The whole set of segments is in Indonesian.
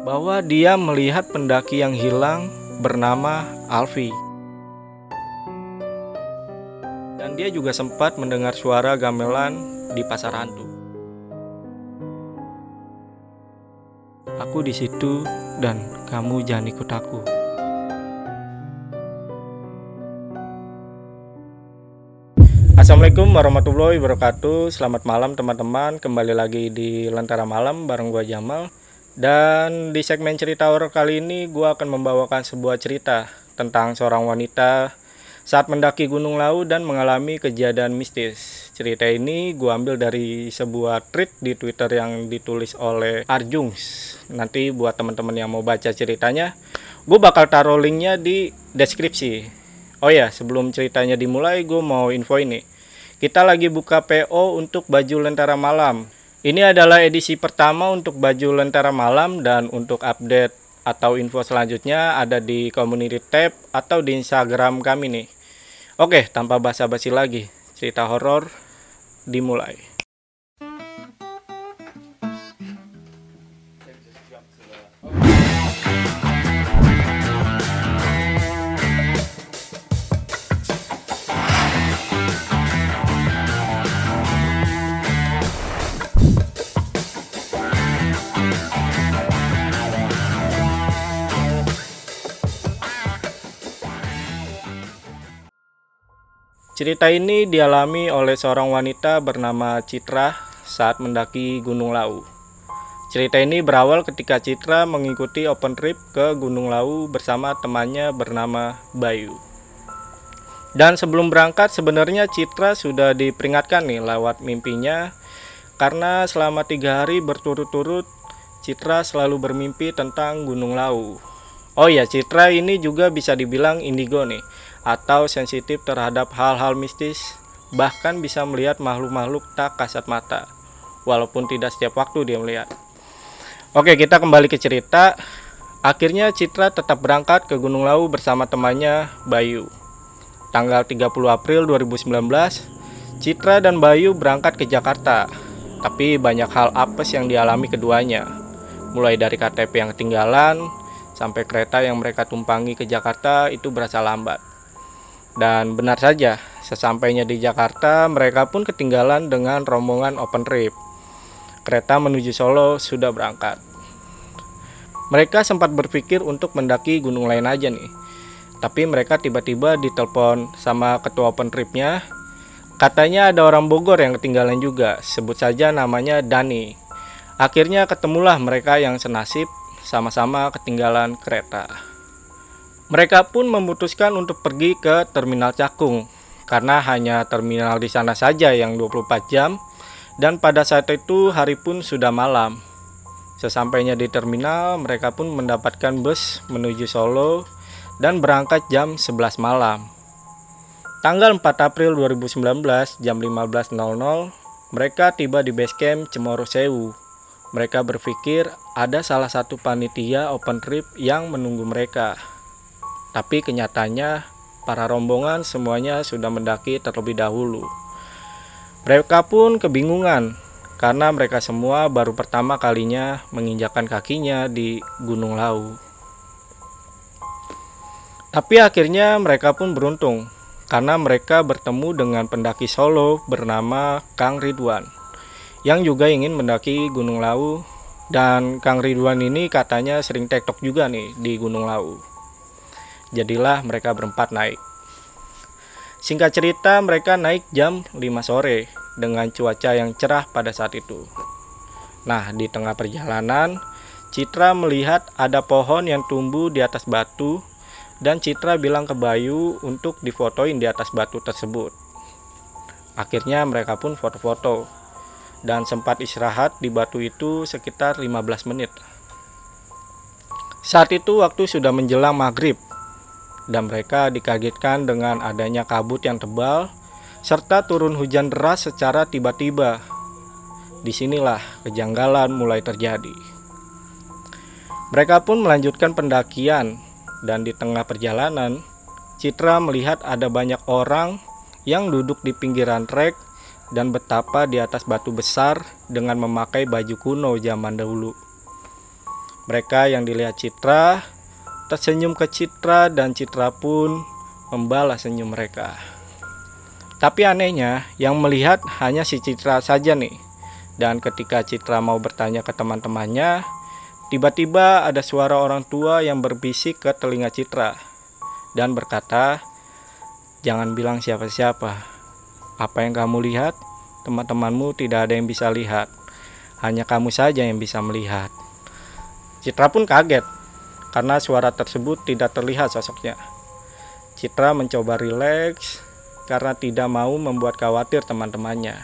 bahwa dia melihat pendaki yang hilang bernama Alfi. Dan dia juga sempat mendengar suara gamelan di pasar hantu. Aku di situ dan kamu jangan ikut aku. Assalamualaikum warahmatullahi wabarakatuh Selamat malam teman-teman Kembali lagi di Lentera Malam bareng gua Jamal Dan di segmen cerita horor kali ini gua akan membawakan sebuah cerita Tentang seorang wanita saat mendaki Gunung Lau dan mengalami kejadian mistis Cerita ini gua ambil dari sebuah tweet di Twitter yang ditulis oleh Arjungs Nanti buat teman-teman yang mau baca ceritanya Gue bakal taruh linknya di deskripsi Oh ya, sebelum ceritanya dimulai, gue mau info ini. Kita lagi buka PO untuk baju Lentera Malam. Ini adalah edisi pertama untuk baju Lentera Malam dan untuk update atau info selanjutnya ada di community tab atau di Instagram kami nih. Oke, tanpa basa-basi lagi, cerita horor dimulai. Cerita ini dialami oleh seorang wanita bernama Citra saat mendaki Gunung Lau. Cerita ini berawal ketika Citra mengikuti open trip ke Gunung Lau bersama temannya bernama Bayu. Dan sebelum berangkat sebenarnya Citra sudah diperingatkan nih lewat mimpinya karena selama tiga hari berturut-turut Citra selalu bermimpi tentang Gunung Lau. Oh ya, Citra ini juga bisa dibilang indigo nih atau sensitif terhadap hal-hal mistis, bahkan bisa melihat makhluk-makhluk tak kasat mata, walaupun tidak setiap waktu dia melihat. Oke, kita kembali ke cerita. Akhirnya Citra tetap berangkat ke Gunung Lau bersama temannya Bayu. Tanggal 30 April 2019, Citra dan Bayu berangkat ke Jakarta. Tapi banyak hal apes yang dialami keduanya. Mulai dari KTP yang ketinggalan, sampai kereta yang mereka tumpangi ke Jakarta itu berasa lambat. Dan benar saja, sesampainya di Jakarta, mereka pun ketinggalan dengan rombongan open trip. Kereta menuju Solo sudah berangkat. Mereka sempat berpikir untuk mendaki gunung lain aja nih. Tapi mereka tiba-tiba ditelepon sama ketua open tripnya. Katanya ada orang Bogor yang ketinggalan juga, sebut saja namanya Dani. Akhirnya ketemulah mereka yang senasib sama-sama ketinggalan kereta. Mereka pun memutuskan untuk pergi ke Terminal Cakung karena hanya terminal di sana saja yang 24 jam dan pada saat itu hari pun sudah malam. Sesampainya di terminal, mereka pun mendapatkan bus menuju Solo dan berangkat jam 11 malam. Tanggal 4 April 2019 jam 15.00, mereka tiba di base camp Cemoro Sewu. Mereka berpikir ada salah satu panitia open trip yang menunggu mereka. Tapi kenyataannya para rombongan semuanya sudah mendaki terlebih dahulu. Mereka pun kebingungan karena mereka semua baru pertama kalinya menginjakan kakinya di Gunung Lau. Tapi akhirnya mereka pun beruntung karena mereka bertemu dengan pendaki Solo bernama Kang Ridwan yang juga ingin mendaki Gunung Lau dan Kang Ridwan ini katanya sering tektok juga nih di Gunung Lau. Jadilah mereka berempat naik. Singkat cerita, mereka naik jam 5 sore dengan cuaca yang cerah pada saat itu. Nah, di tengah perjalanan, Citra melihat ada pohon yang tumbuh di atas batu dan Citra bilang ke Bayu untuk difotoin di atas batu tersebut. Akhirnya mereka pun foto-foto dan sempat istirahat di batu itu sekitar 15 menit. Saat itu waktu sudah menjelang maghrib dan mereka dikagetkan dengan adanya kabut yang tebal serta turun hujan deras secara tiba-tiba. Di sinilah kejanggalan mulai terjadi. Mereka pun melanjutkan pendakian dan di tengah perjalanan Citra melihat ada banyak orang yang duduk di pinggiran trek dan betapa di atas batu besar dengan memakai baju kuno zaman dahulu. Mereka yang dilihat Citra tersenyum ke Citra dan Citra pun membalas senyum mereka. Tapi anehnya, yang melihat hanya si Citra saja nih. Dan ketika Citra mau bertanya ke teman-temannya, tiba-tiba ada suara orang tua yang berbisik ke telinga Citra dan berkata, "Jangan bilang siapa-siapa. Apa yang kamu lihat, teman-temanmu tidak ada yang bisa lihat. Hanya kamu saja yang bisa melihat." Citra pun kaget karena suara tersebut tidak terlihat sosoknya. Citra mencoba rileks karena tidak mau membuat khawatir teman-temannya.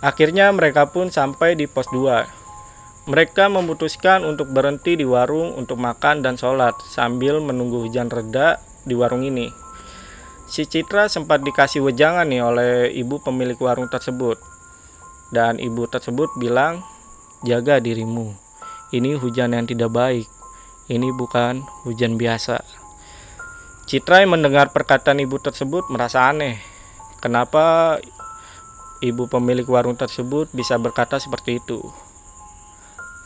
Akhirnya mereka pun sampai di pos 2. Mereka memutuskan untuk berhenti di warung untuk makan dan sholat sambil menunggu hujan reda di warung ini. Si Citra sempat dikasih wejangan nih oleh ibu pemilik warung tersebut. Dan ibu tersebut bilang, jaga dirimu. Ini hujan yang tidak baik. Ini bukan hujan biasa. Citra yang mendengar perkataan ibu tersebut merasa aneh. Kenapa ibu pemilik warung tersebut bisa berkata seperti itu?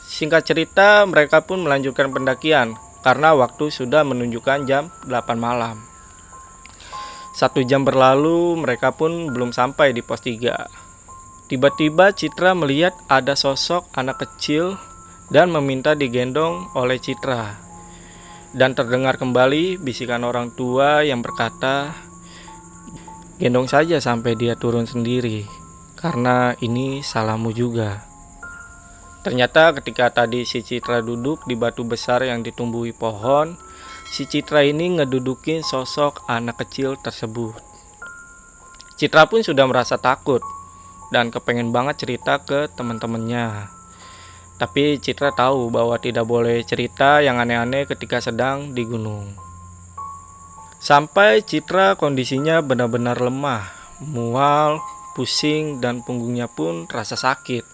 Singkat cerita, mereka pun melanjutkan pendakian karena waktu sudah menunjukkan jam 8 malam. Satu jam berlalu, mereka pun belum sampai di pos 3. Tiba-tiba Citra melihat ada sosok anak kecil dan meminta digendong oleh Citra. Dan terdengar kembali bisikan orang tua yang berkata, "Gendong saja sampai dia turun sendiri, karena ini salahmu juga." Ternyata ketika tadi si Citra duduk di batu besar yang ditumbuhi pohon, si Citra ini ngedudukin sosok anak kecil tersebut. Citra pun sudah merasa takut dan kepengen banget cerita ke teman-temannya. Tapi Citra tahu bahwa tidak boleh cerita yang aneh-aneh ketika sedang di gunung. Sampai Citra kondisinya benar-benar lemah, mual, pusing, dan punggungnya pun terasa sakit.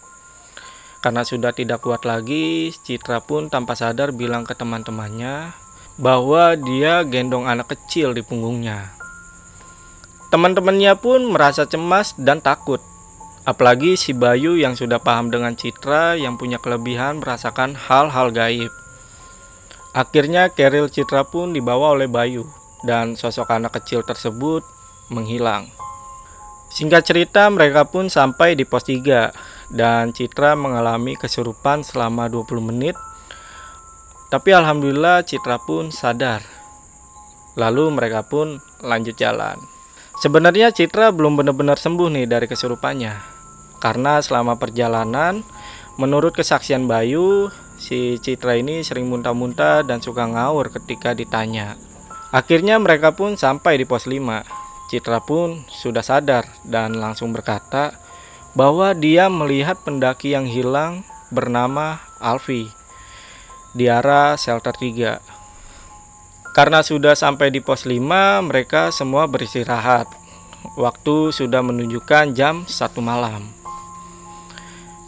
Karena sudah tidak kuat lagi, Citra pun tanpa sadar bilang ke teman-temannya bahwa dia gendong anak kecil di punggungnya. Teman-temannya pun merasa cemas dan takut Apalagi si Bayu yang sudah paham dengan Citra yang punya kelebihan merasakan hal-hal gaib. Akhirnya keril Citra pun dibawa oleh Bayu dan sosok anak kecil tersebut menghilang. Singkat cerita mereka pun sampai di pos 3 dan Citra mengalami kesurupan selama 20 menit. Tapi alhamdulillah Citra pun sadar. Lalu mereka pun lanjut jalan. Sebenarnya Citra belum benar-benar sembuh nih dari kesurupannya. Karena selama perjalanan, menurut kesaksian Bayu, si Citra ini sering muntah-muntah dan suka ngawur ketika ditanya. Akhirnya mereka pun sampai di pos 5. Citra pun sudah sadar dan langsung berkata bahwa dia melihat pendaki yang hilang bernama Alfi di arah shelter 3. Karena sudah sampai di pos 5, mereka semua beristirahat. Waktu sudah menunjukkan jam 1 malam.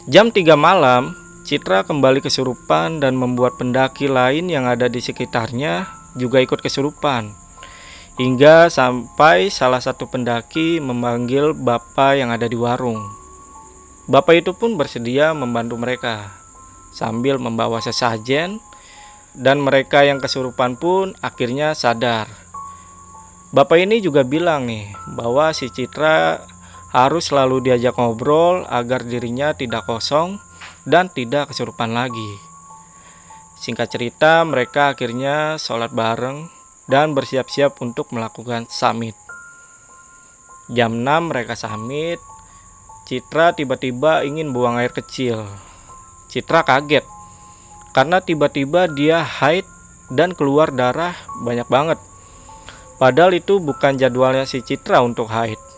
Jam 3 malam, Citra kembali kesurupan dan membuat pendaki lain yang ada di sekitarnya juga ikut kesurupan. Hingga sampai salah satu pendaki memanggil bapak yang ada di warung. Bapak itu pun bersedia membantu mereka sambil membawa sesajen dan mereka yang kesurupan pun akhirnya sadar. Bapak ini juga bilang nih bahwa si Citra harus selalu diajak ngobrol agar dirinya tidak kosong dan tidak kesurupan lagi. Singkat cerita, mereka akhirnya sholat bareng dan bersiap-siap untuk melakukan summit. Jam 6 mereka summit, Citra tiba-tiba ingin buang air kecil. Citra kaget karena tiba-tiba dia haid dan keluar darah banyak banget. Padahal itu bukan jadwalnya si Citra untuk haid.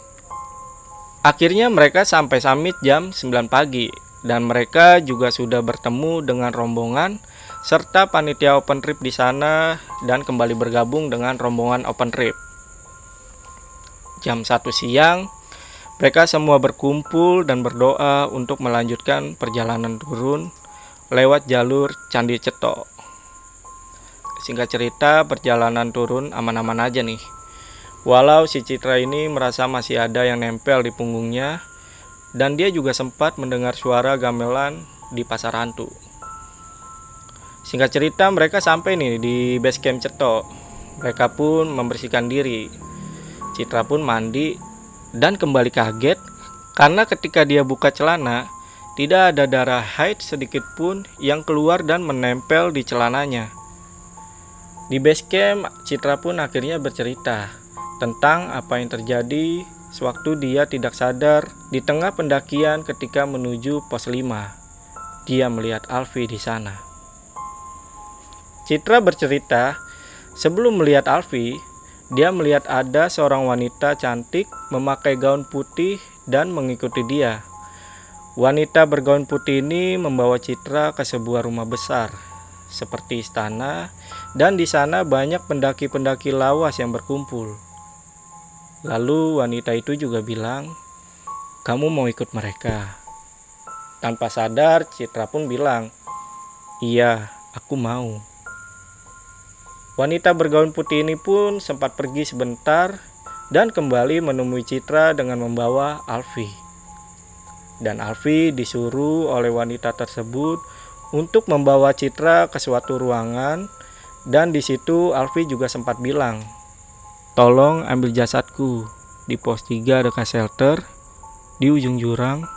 Akhirnya mereka sampai summit jam 9 pagi dan mereka juga sudah bertemu dengan rombongan serta panitia open trip di sana dan kembali bergabung dengan rombongan open trip. Jam 1 siang, mereka semua berkumpul dan berdoa untuk melanjutkan perjalanan turun lewat jalur Candi Cetok. Singkat cerita, perjalanan turun aman-aman aja nih. Walau si Citra ini merasa masih ada yang nempel di punggungnya, dan dia juga sempat mendengar suara gamelan di pasar hantu. Singkat cerita mereka sampai nih di base camp Cetok. Mereka pun membersihkan diri. Citra pun mandi dan kembali kaget karena ketika dia buka celana tidak ada darah haid sedikit pun yang keluar dan menempel di celananya. Di base camp, Citra pun akhirnya bercerita tentang apa yang terjadi sewaktu dia tidak sadar di tengah pendakian ketika menuju pos 5. Dia melihat Alfi di sana. Citra bercerita, sebelum melihat Alfi, dia melihat ada seorang wanita cantik memakai gaun putih dan mengikuti dia. Wanita bergaun putih ini membawa Citra ke sebuah rumah besar, seperti istana, dan di sana banyak pendaki-pendaki lawas yang berkumpul. Lalu wanita itu juga bilang, "Kamu mau ikut mereka?" Tanpa sadar, Citra pun bilang, "Iya, aku mau." Wanita bergaun putih ini pun sempat pergi sebentar dan kembali menemui Citra dengan membawa Alfi dan Alfi disuruh oleh wanita tersebut untuk membawa Citra ke suatu ruangan dan di situ Alfi juga sempat bilang, "Tolong ambil jasadku di pos 3 dekat shelter di ujung jurang.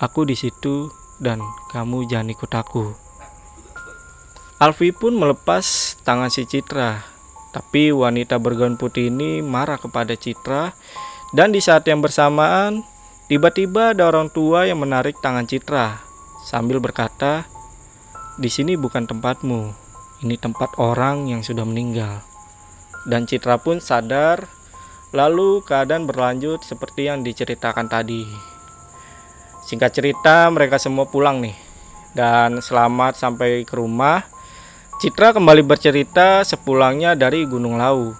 Aku di situ dan kamu jangan ikut aku." Alfi pun melepas tangan si Citra, tapi wanita bergaun putih ini marah kepada Citra dan di saat yang bersamaan Tiba-tiba ada orang tua yang menarik tangan Citra sambil berkata, "Di sini bukan tempatmu. Ini tempat orang yang sudah meninggal." Dan Citra pun sadar, lalu keadaan berlanjut seperti yang diceritakan tadi. Singkat cerita, mereka semua pulang nih. Dan selamat sampai ke rumah. Citra kembali bercerita sepulangnya dari Gunung Lau.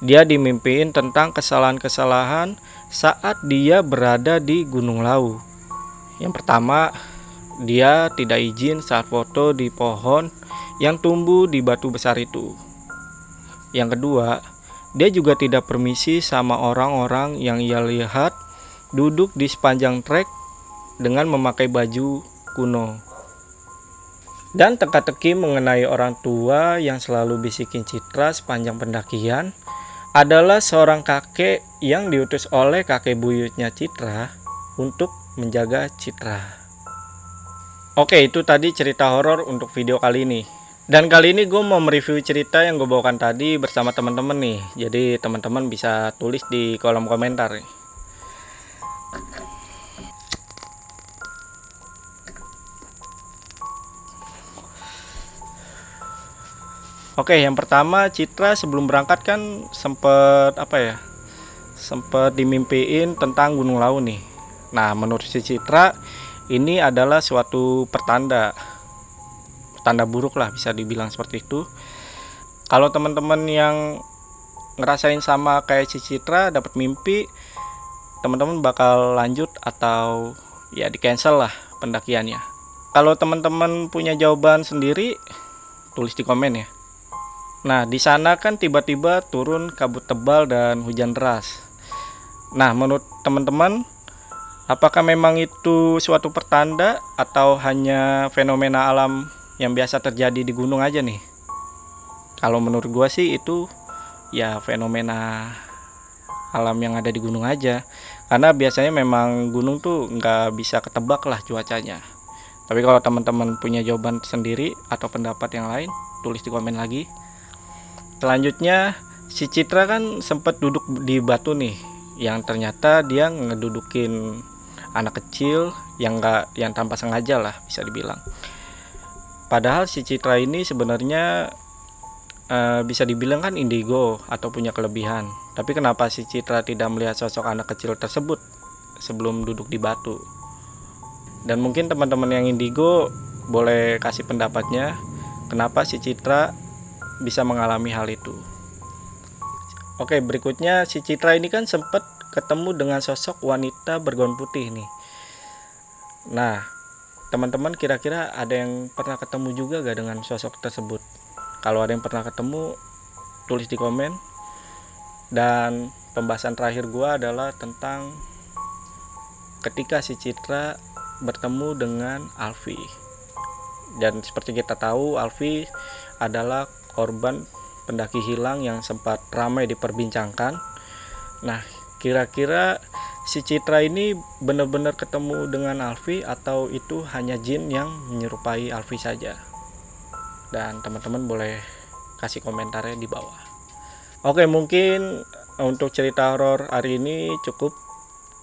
Dia dimimpiin tentang kesalahan-kesalahan saat dia berada di Gunung Lau. Yang pertama, dia tidak izin saat foto di pohon yang tumbuh di batu besar itu. Yang kedua, dia juga tidak permisi sama orang-orang yang ia lihat duduk di sepanjang trek dengan memakai baju kuno. Dan teka-teki mengenai orang tua yang selalu bisikin citra sepanjang pendakian adalah seorang kakek yang diutus oleh kakek buyutnya Citra untuk menjaga Citra. Oke, itu tadi cerita horor untuk video kali ini. Dan kali ini gue mau mereview cerita yang gue bawakan tadi bersama teman-teman nih. Jadi teman-teman bisa tulis di kolom komentar nih. Oke, yang pertama Citra sebelum berangkat kan sempet apa ya? Sempet dimimpiin tentang Gunung Lau nih. Nah, menurut si Citra ini adalah suatu pertanda. Pertanda buruk lah bisa dibilang seperti itu. Kalau teman-teman yang ngerasain sama kayak si Citra dapat mimpi, teman-teman bakal lanjut atau ya di cancel lah pendakiannya. Kalau teman-teman punya jawaban sendiri, tulis di komen ya. Nah, di sana kan tiba-tiba turun kabut tebal dan hujan deras. Nah, menurut teman-teman, apakah memang itu suatu pertanda atau hanya fenomena alam yang biasa terjadi di gunung aja nih? Kalau menurut gua sih itu ya fenomena alam yang ada di gunung aja. Karena biasanya memang gunung tuh nggak bisa ketebak lah cuacanya. Tapi kalau teman-teman punya jawaban sendiri atau pendapat yang lain, tulis di komen lagi selanjutnya si Citra kan sempat duduk di batu nih yang ternyata dia ngedudukin anak kecil yang enggak yang tanpa sengaja lah bisa dibilang padahal si Citra ini sebenarnya uh, bisa dibilang kan indigo atau punya kelebihan tapi kenapa si Citra tidak melihat sosok anak kecil tersebut sebelum duduk di batu dan mungkin teman-teman yang indigo boleh kasih pendapatnya kenapa si Citra bisa mengalami hal itu. Oke, berikutnya si Citra ini kan sempat ketemu dengan sosok wanita bergaun putih nih. Nah, teman-teman kira-kira ada yang pernah ketemu juga gak dengan sosok tersebut? Kalau ada yang pernah ketemu, tulis di komen. Dan pembahasan terakhir gua adalah tentang ketika si Citra bertemu dengan Alfi. dan seperti kita tahu Alfi adalah korban pendaki hilang yang sempat ramai diperbincangkan nah kira-kira si Citra ini benar-benar ketemu dengan Alfi atau itu hanya jin yang menyerupai Alfi saja? Dan teman-teman boleh kasih komentarnya di bawah. Oke mungkin untuk cerita horor hari ini cukup.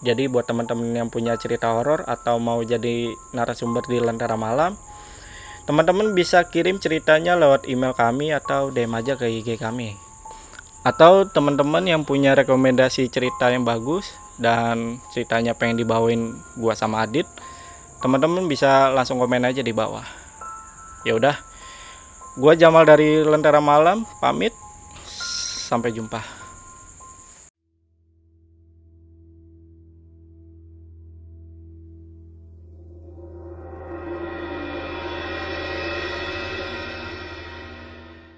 Jadi buat teman-teman yang punya cerita horor atau mau jadi narasumber di Lentera Malam teman-teman bisa kirim ceritanya lewat email kami atau DM aja ke IG kami. Atau teman-teman yang punya rekomendasi cerita yang bagus dan ceritanya pengen dibawain gua sama Adit teman-teman bisa langsung komen aja di bawah. Ya udah gua Jamal dari Lentera Malam pamit. Sampai jumpa